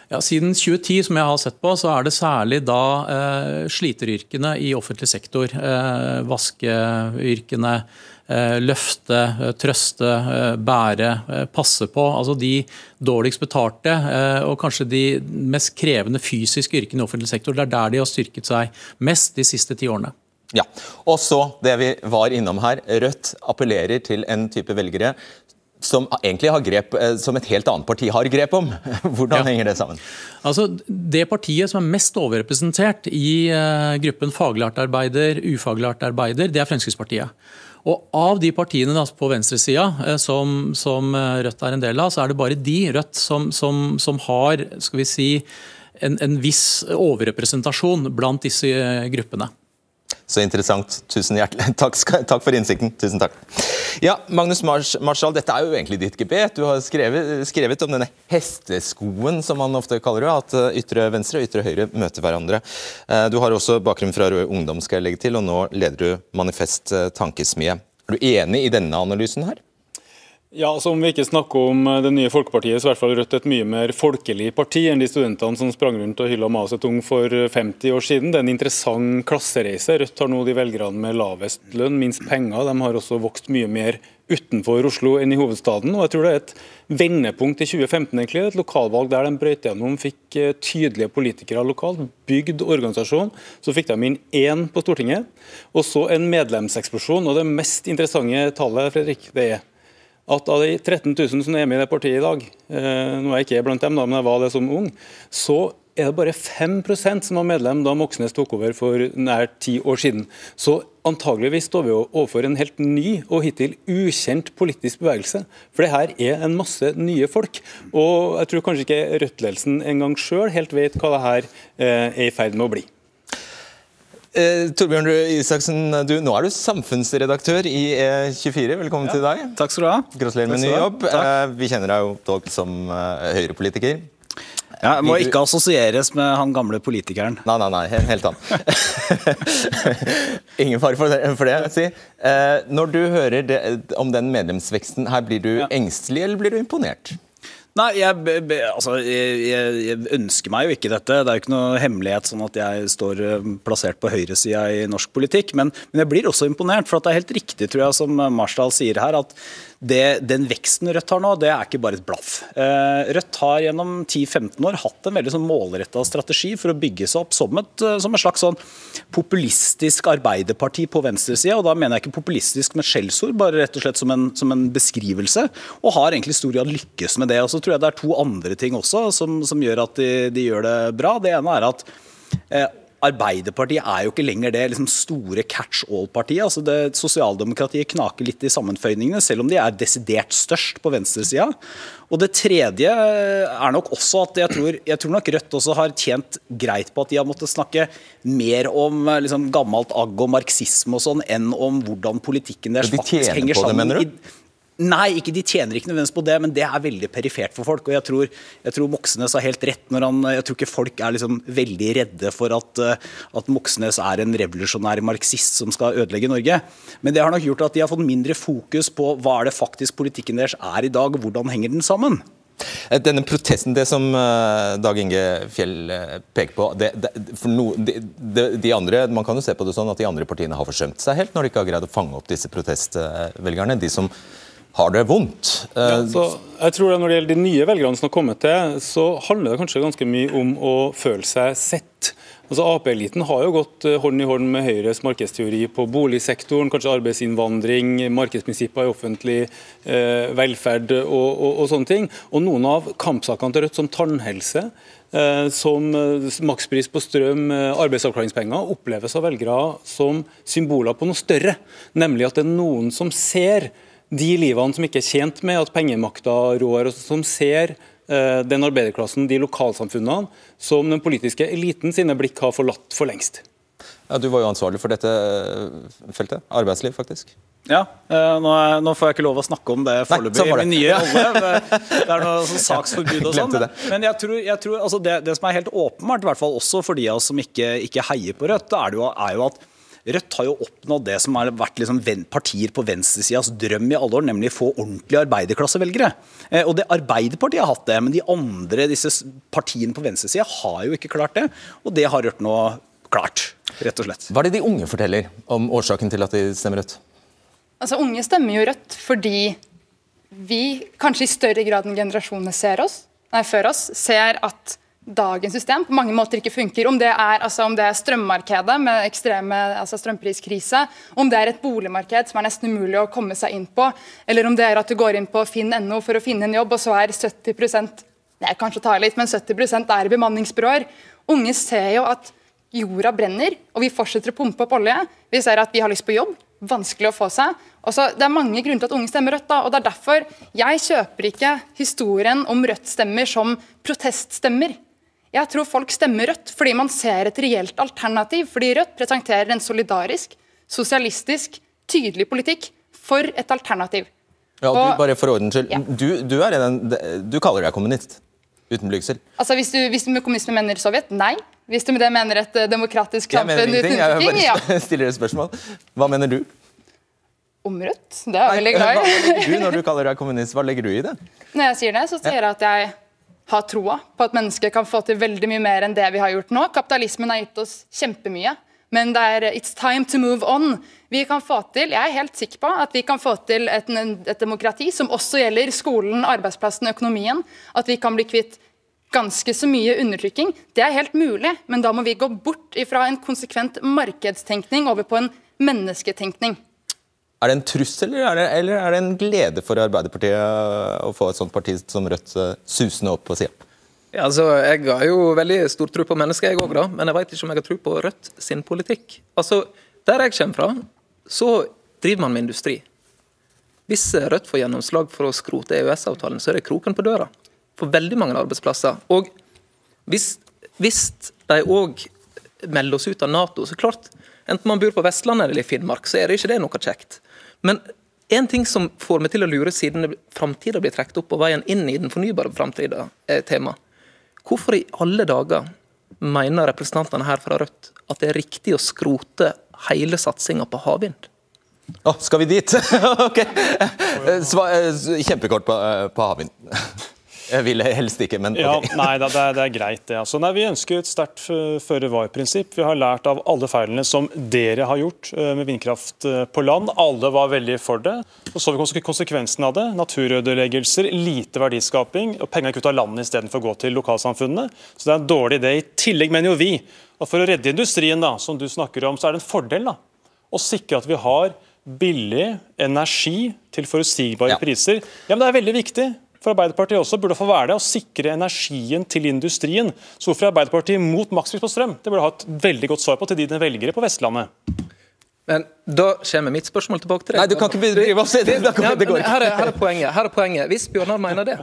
Ja, Siden 2010 som jeg har sett på, så er det særlig da eh, sliteryrkene i offentlig sektor. Eh, vaskeyrkene, eh, løfte, eh, trøste, eh, bære, eh, passe på. Altså de dårligst betalte og kanskje de mest krevende fysiske yrkene i offentlig sektor. Det er der de har styrket seg mest de siste ti årene. Ja, og så det vi var innom her. Rødt appellerer til en type velgere som egentlig har grep, eh, som et helt annet parti har grep om. Hvordan ja. henger det sammen? Altså, Det partiet som er mest overrepresentert i uh, gruppen faglært arbeider, ufaglært arbeider, det er Fremskrittspartiet. Og Av de partiene da, på venstresida uh, som, som, Rødt er en del av, så er det bare de Rødt som, som, som har skal vi si, en, en viss overrepresentasjon blant disse gruppene. Så interessant. Tusen hjertelig. Takk, takk, for innsikten. Tusen takk. Ja, Magnus Marshall, dette er jo egentlig ditt gebet. Du har skrevet, skrevet, om denne hesteskoen, som man ofte kaller det. At eh, ytre venstre og ytre høyre møter hverandre. Eh, du har også bakgrunn fra Rød Ungdom, skal jeg legge til, og nå leder du Manifest eh, Tankesmie. Er du enig i denne analysen her? Ja, altså Om vi ikke snakker om eh, det nye Folkepartiet, så er i hvert fall Rødt et mye mer folkelig parti enn de studentene som sprang rundt og hylla Mao Zedong for 50 år siden. Det er en interessant klassereise. Rødt har nå de velgerne med lavest lønn, minst penger. De har også vokst mye mer utenfor Oslo enn i hovedstaden. og jeg tror Det er et vendepunkt i 2015, egentlig, et lokalvalg der de brøt gjennom, fikk eh, tydelige politikere lokalt, bygd organisasjon. Så fikk de inn én på Stortinget, og så en medlemseksplosjon. og Det mest interessante tallet Fredrik, det er at av de 13 000 som er med i det partiet i dag, eh, nå er jeg ikke blant dem, da, men jeg var det som ung, så er det bare 5% som var medlem da Moxnes tok over for nær ti år siden. Så antageligvis står vi overfor en helt ny og hittil ukjent politisk bevegelse. For det her er en masse nye folk. Og jeg tror kanskje ikke Rødt-ledelsen engang sjøl helt vet hva det her eh, er i ferd med å bli. Eh, Torbjørn Røe Isaksen, du, nå er du samfunnsredaktør i E24. Velkommen ja. til deg. Takk skal du ha. Gratulerer med ny jobb. Eh, vi kjenner deg jo dog som eh, Høyre-politiker. Ja, må ikke assosieres med han gamle politikeren. Nei, nei, nei, helt annet. Ingen fare for det, for det si. Eh, når du hører det, om den medlemsveksten, her blir du ja. engstelig eller blir du imponert? Nei, jeg, altså, jeg, jeg, ønsker meg jo ikke dette. Det er jo ikke noe hemmelighet sånn at jeg står eh, plassert på høyresida i norsk politikk. Men, men, jeg blir også imponert, for det er helt riktig, tror jeg, som Marsdal sier her, at det, den veksten Rødt har nå, det er ikke bare et blaff. Eh, Rødt har gjennom 10-15 år hatt en veldig sånn målretta strategi for å bygge seg opp som et, eh, som et slags sånn populistisk arbeiderparti på venstresida. Og da mener jeg ikke populistisk med skjellsord, bare rett og slett som en, som en beskrivelse. Og har egentlig stor grad lykkes med det. Og så tror jeg det er to andre ting også som, som gjør at de, de, gjør det bra. Det ene er at eh, Arbeiderpartiet er jo ikke lenger det liksom store catch all-partiet. altså det Sosialdemokratiet knaker litt i sammenføyningene, selv om de er desidert størst på venstresida. Og det tredje er nok også at jeg tror, jeg tror, nok Rødt også har tjent greit på at de har måttet snakke mer om liksom, gammelt agg og marxisme og sånn, enn om hvordan politikken deres faktisk henger sammen. Det, Nei, ikke, de tjener ikke nødvendigvis på det, men det er veldig perifert for folk. og Jeg tror, jeg tror Moxnes har helt rett når han Jeg tror ikke folk er liksom veldig redde for at, eh, at Moxnes er en revolusjonær marxist som skal ødelegge Norge. Men det har nok gjort at de har fått mindre fokus på hva er det faktisk politikken deres er i dag, og hvordan henger den sammen. Eh, denne protesten, det som eh, Dag Inge Fjell peker på det, det, no, de, de, andre, Man kan jo se på det sånn at de andre partiene har forsømt seg helt når de ikke har greid å fange opp disse protestvelgerne. De som har det vondt. Ja, eh, så jeg tror det Når det gjelder de nye velgerne som har kommet til, så handler det kanskje ganske mye om å føle seg sett. Altså Ap-eliten har jo gått eh, hånd i hånd med Høyres markedsteori på boligsektoren, kanskje arbeidsinnvandring, markedsprinsipper i offentlig eh, velferd og, og, og, sånne ting. Og noen av kampsakene til Rødt, som tannhelse, eh, som makspris på strøm, arbeidsavklaringspenger, oppleves av velgere som symboler på noe større. Nemlig at det er noen som ser de livene som ikke er tjent med at pengemakta rår, og som ser eh, den arbeiderklassen, de lokalsamfunnene, som den politiske eliten sine blikk har forlatt for lengst. Ja, Du var jo ansvarlig for dette feltet. Arbeidsliv, faktisk. Ja, eh, nå, er, nå, får jeg ikke lov å snakke om det foreløpig i min nye rolle. Det er noe sånn saksforbud og sånn. Men jeg tror, jeg tror altså det, det, som er helt åpenbart, i hvert fall også for de av oss som ikke, ikke heier på Rødt, er, jo, er jo at Rødt har jo oppnådd det som har vært liksom partier på venstresidas drøm i alle år, nemlig få ordentlige arbeiderklassevelgere. Eh, og det Arbeiderpartiet har hatt det, men de andre disse partiene på venstresida har jo ikke klart det. Og det har Rødt nå klart, rett og slett. Hva er det de unge forteller om årsaken til at de stemmer Rødt? Altså, Unge stemmer jo Rødt fordi vi kanskje i større grad enn generasjonene ser oss, nei, før oss, ser at dagens system på mange måter ikke funker. Om det er, altså, om det er strømmarkedet med ekstreme altså strømpriskrise, om det er et boligmarked som er nesten umulig å komme seg inn på, eller om det er at du går inn på finn.no for å finne en jobb, og så er 70 det er kanskje å ta litt, men 70% er bemanningsbyråer. Unge ser jo at jorda brenner, og vi fortsetter å pumpe opp olje. Vi ser at vi har lyst på jobb, vanskelig å få seg. Også, det er mange grunner til at unge stemmer Rødt. Da, og det er derfor Jeg kjøper ikke historien om Rødt-stemmer som proteststemmer. Jeg tror folk stemmer Rødt fordi man ser et reelt alternativ. Fordi Rødt presenterer en solidarisk, sosialistisk, tydelig politikk for et alternativ. Ja, du, bare for ordens skyld, ja. du, du, en, du, kaller deg kommunist? Uten blygsel? Altså, hvis du, hvis du med kommunisme mener Sovjet, nei. Hvis du med det mener et demokratisk samfunn uten ja. Jeg bare stiller et spørsmål. Hva mener du? om Rødt. Det er jeg veldig glad i. Hva legger du når du kaller deg kommunist? Hva legger du i det? Når jeg sier det, så sier jeg at jeg har troa på at mennesker kan få til veldig mye mer enn det vi har gjort nå. Kapitalismen har gitt oss kjempemye, men det er it's time to move on. Vi kan få til, Jeg er helt sikker på at vi kan få til et, et demokrati som også gjelder skolen, arbeidsplassen, økonomien. At vi kan bli kvitt ganske så mye undertrykking. Det er helt mulig, men da må vi gå bort fra en konsekvent markedstenkning over på en mennesketenkning. Er det en trussel eller er det, eller er det en glede for Arbeiderpartiet å få et sånt parti som Rødt eh, susende opp på sida? Ja, altså, jeg har jo veldig stor tro på mennesker, jeg òg, men jeg vet ikke om jeg har tro på Rødt sin politikk. Altså, Der jeg kommer fra, så driver man med industri. Hvis Rødt får gjennomslag for å skrote EØS-avtalen, så er det kroken på døra for veldig mange arbeidsplasser. Og hvis, hvis de òg melder oss ut av Nato, så klart, enten man bor på Vestlandet eller i Finnmark, så er det ikke det noe kjekt. Men en ting som får meg til å lure, siden framtida blir trukket opp på veien inn i den fornybare framtida, er tema. Hvorfor i alle dager mener representantene her fra Rødt at det er riktig å skrote hele satsinga på havvind? Å, oh, skal vi dit? ok. Eh, kjempekort på, eh, på havvind. Jeg vil helst ikke, men okay. ja, Nei, det er, det er greit, det. Altså, nei, vi ønsker et sterkt føre-var-prinsipp. Vi har lært av alle feilene som dere har gjort eh, med vindkraft eh, på land. Alle var veldig for det. Så så vi konsekvensen av det. Naturødeleggelser, lite verdiskaping. og Pengene gikk ut av landet istedenfor å gå til lokalsamfunnene. Så det er en dårlig idé. I tillegg mener jo vi at for å redde industrien, da, som du snakker om, så er det en fordel da, å sikre at vi har billig energi til forutsigbare ja. priser. Ja, men Det er veldig viktig for Arbeiderpartiet også burde få være det, å sikre energien til industrien. Så hvorfor er Arbeiderpartiet mot makspris på strøm? Det burde ha et veldig godt svar på til dine velgere på Vestlandet. Men Da kommer mitt spørsmål tilbake til deg. Nei, du kan ikke begynne å si det, er, her er poenget. Her er poenget. Hvis Bjørnar mener det,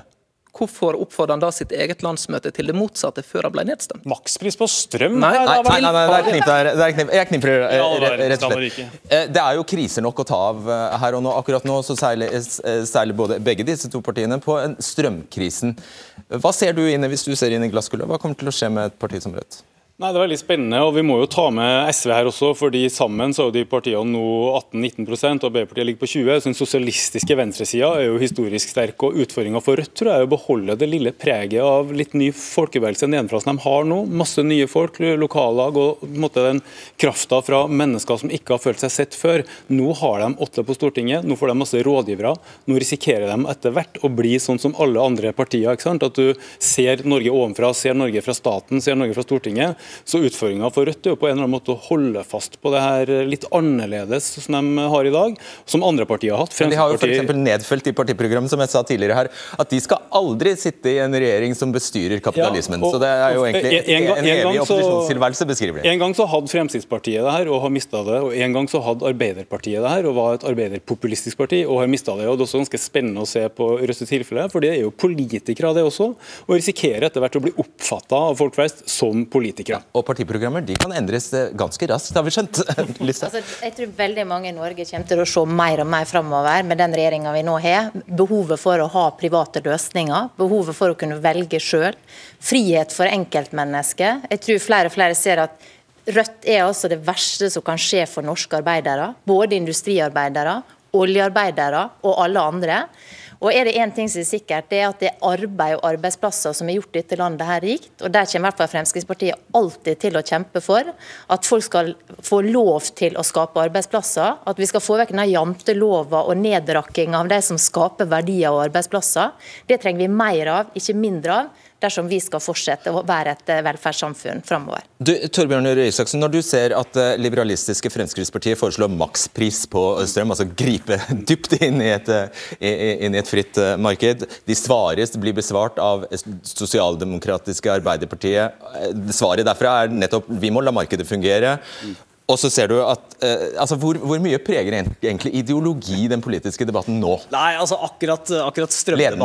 Hvorfor oppfordrer han da sitt eget landsmøte til det motsatte før han ble nedstemt? Makspris på strøm? Nei, nei, nei, nei, nei det er knip der. Det er knip. Jeg kniprer rett og slett. Eh, det er jo kriser nok å ta av eh, her og nå. Akkurat nå så seiler, eh, seiler både begge disse to partiene på strømkrisen. Hva ser du inne hvis du ser inn i glasskulet? Hva kommer til å skje med et parti som Rødt? Nei, Det er veldig spennende, og vi må jo ta med SV her også. fordi Sammen så er jo de partiene nå 18-19% og Arbeiderpartiet ligger på 20 så Den sosialistiske venstresida er jo historisk sterk. og Utfordringa for Rødt tror jeg er å beholde det lille preget av litt ny folkebevegelse nedenfra som de har nå. Masse nye folk, lokallag og på en måte den krafta fra mennesker som ikke har følt seg sett før. Nå har de åtte på Stortinget, nå får de masse rådgivere. Nå risikerer de etter hvert å bli sånn som alle andre partier. ikke sant? At du ser Norge ovenfra, ser Norge fra staten, ser Norge fra Stortinget. Så utfordringa for Rødt er jo på en eller annen måte å holde fast på det her litt annerledes som de har i dag, som andre partier har hatt. Men de har jo f.eks. nedfelt i partiprogrammet som jeg sa tidligere her, at de skal aldri sitte i en regjering som bestyrer kapitalismen. Ja, og, så det er jo egentlig en, en, gang, en evig opposisjonstilværelse, beskriver det. En gang så hadde Fremskrittspartiet det her og har mista det, og en gang så hadde Arbeiderpartiet det her og var et arbeiderpopulistisk parti og har mista det. og Det er også ganske spennende å se på Rødts tilfelle, for det er jo politikere det også, og risikerer etter hvert å bli oppfatta av folk flest som politikere. Ja, og partiprogrammer de kan endres eh, ganske raskt, har vi skjønt. altså, jeg tror veldig mange i Norge kommer til å se mer og mer framover med den regjeringa vi nå har. Behovet for å ha private løsninger, behovet for å kunne velge sjøl. Frihet for enkeltmennesket. Jeg tror flere og flere ser at Rødt er altså det verste som kan skje for norske arbeidere. Både industriarbeidere, oljearbeidere og alle andre. Og er det én ting som er sikkert, det er at det er arbeid og arbeidsplasser som har gjort dette landet her rikt. Og der kommer i hvert fall Fremskrittspartiet alltid til å kjempe for at folk skal få lov til å skape arbeidsplasser. At vi skal få vekk denne jantelova og nedrakking av de som skaper verdier og arbeidsplasser. Det trenger vi mer av, ikke mindre av dersom vi skal fortsette å være et eh, velferdssamfunn framover. Torbjørn Røe Isaksen, når du ser at eh, liberalistiske Fremskrittspartiet foreslår makspris på strøm, altså gripe dypt inn i et, eh, inn i et fritt marked, de svares blir besvart av sosialdemokratiske Arbeiderpartiet. Svaret derfra er nettopp vi må la markedet fungere. Og så ser du at eh, altså hvor, hvor, mye preger egentlig ideologi den politiske debatten nå? Nei, altså akkurat, akkurat strømdebatten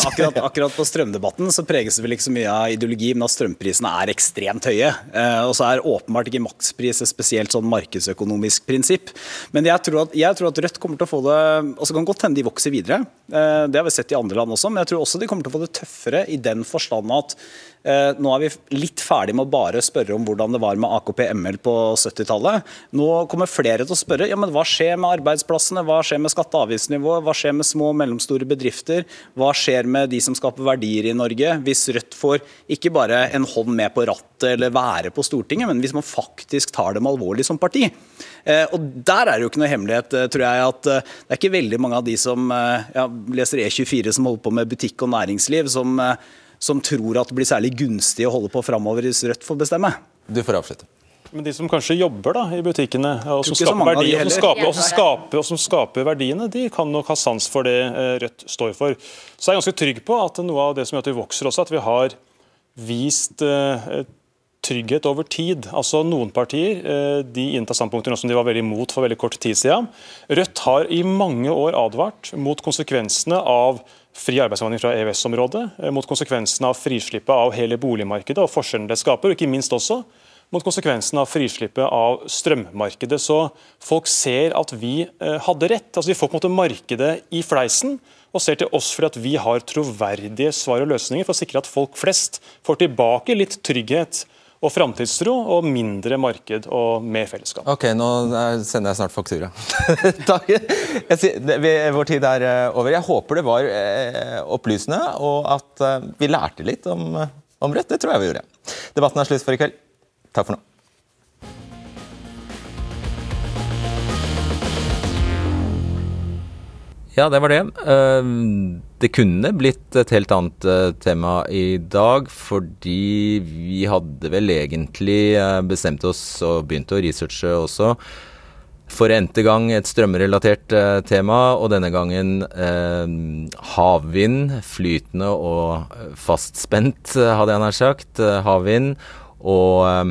akkurat, akkurat, på strømdebatten så preges det vel ikke så mye av ideologi, men at strømprisene er ekstremt høye. Eh, og så er åpenbart ikke makspris et spesielt sånn markedsøkonomisk prinsipp. Men jeg tror, at, jeg tror at Rødt kommer til å få det og så kan godt hende de vokser videre. Eh, det har vi sett i andre land også, men jeg tror også de kommer til å få det tøffere i den forstand at nå er vi litt ferdig med å bare spørre om hvordan det var med AKP-ML på 70-tallet. Nå kommer flere til å spørre ja, men hva skjer med arbeidsplassene, hva skjer med skatte- og avgiftsnivået, hva skjer med små og mellomstore bedrifter, hva skjer med de som skaper verdier i Norge, hvis Rødt får ikke bare en hånd med på rattet eller være på Stortinget, men hvis man faktisk tar dem alvorlig som parti. Eh, og Der er det jo ikke noe hemmelighet, eh, tror jeg, at det er ikke veldig mange av de som ja, leser E24 som holder på med butikk og næringsliv, som som tror at det blir særlig gunstig å holde på framover hvis Rødt får bestemme. Du får avslutte. Men de som kanskje jobber da, i butikkene, og som, skaper, verdier, og, som skaper, og, som skaper, og som skaper, verdiene, de kan nok ha sans for det eh, Rødt står for. Så jeg er ganske trygg på at noe av det som gjør at vi vokser også, at vi har vist uh, trygghet over tid. Altså Noen partier de inntar standpunkter som de var veldig imot for veldig kort tid siden. Rødt har i mange år advart mot konsekvensene av fri arbeidsinnvandring fra EØS-området, eh, mot konsekvensene av frislippet av hele boligmarkedet og forskjellene det skaper, og ikke minst også mot konsekvensene av frislippet av strømmarkedet. Så folk ser at vi eh, hadde rett. Altså Vi får på en måte markedet i fleisen og ser til oss fordi vi har troverdige svar og løsninger for å sikre at folk flest får tilbake litt trygghet og framtidstro, og mindre marked og mer fellesskap. Ok, nå sender jeg snart faktura. Takk. Vår tid er eh, over. Jeg håper det var eh, opplysende, og at eh, vi lærte litt om, om Rødt. Det tror jeg vi gjorde. Debatten er slutt for i kveld. Takk for nå. Ja, det var det. Eh, det kunne blitt et helt annet eh, tema i dag, fordi vi hadde vel egentlig eh, bestemt oss og begynt å researche også for n-te gang et strømrelatert tema, og denne gangen havvind. Flytende og fastspent, hadde jeg nær sagt. Havvind. Og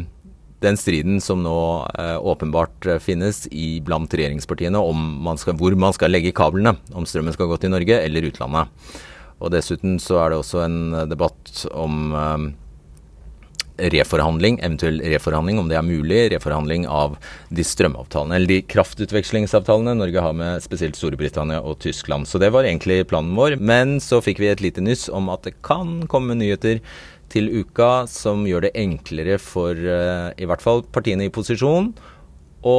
den striden som nå eh, åpenbart eh, finnes i blant regjeringspartiene om man skal, hvor man skal legge kablene, om strømmen skal gå til Norge eller utlandet. Og Dessuten så er det også en eh, debatt om eh, reforhandling, eventuell reforhandling, om det er mulig. Reforhandling av de strømavtalene, eller de kraftutvekslingsavtalene Norge har med spesielt Storbritannia og Tyskland. Så det var egentlig planen vår. Men så fikk vi et lite nyss om at det kan komme nyheter til uka som gjør det enklere for uh, i hvert fall partiene i posisjon å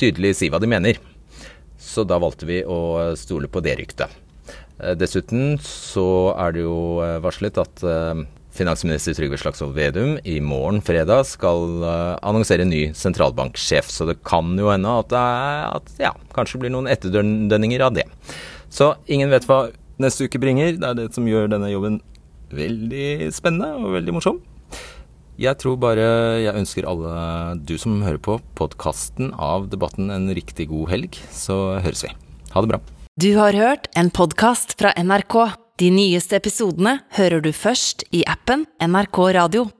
tydelig si hva de mener. Så da valgte vi å stole på det ryktet. Uh, dessuten så er det jo uh, varslet at finansminister Trygve Slagsvold Vedum i morgen fredag skal annonsere en ny sentralbanksjef. Så det kan jo hende at det er, at, ja, kanskje blir noen etterdønninger av det. Så ingen vet hva neste uke bringer. Det er det som gjør denne jobben veldig spennende og veldig morsom. Jeg tror bare jeg ønsker alle du som hører på podkasten av Debatten en riktig god helg, så høres vi. Ha det bra. Du har hørt en podkast fra NRK. De nyeste episodene hører du først i appen NRK Radio.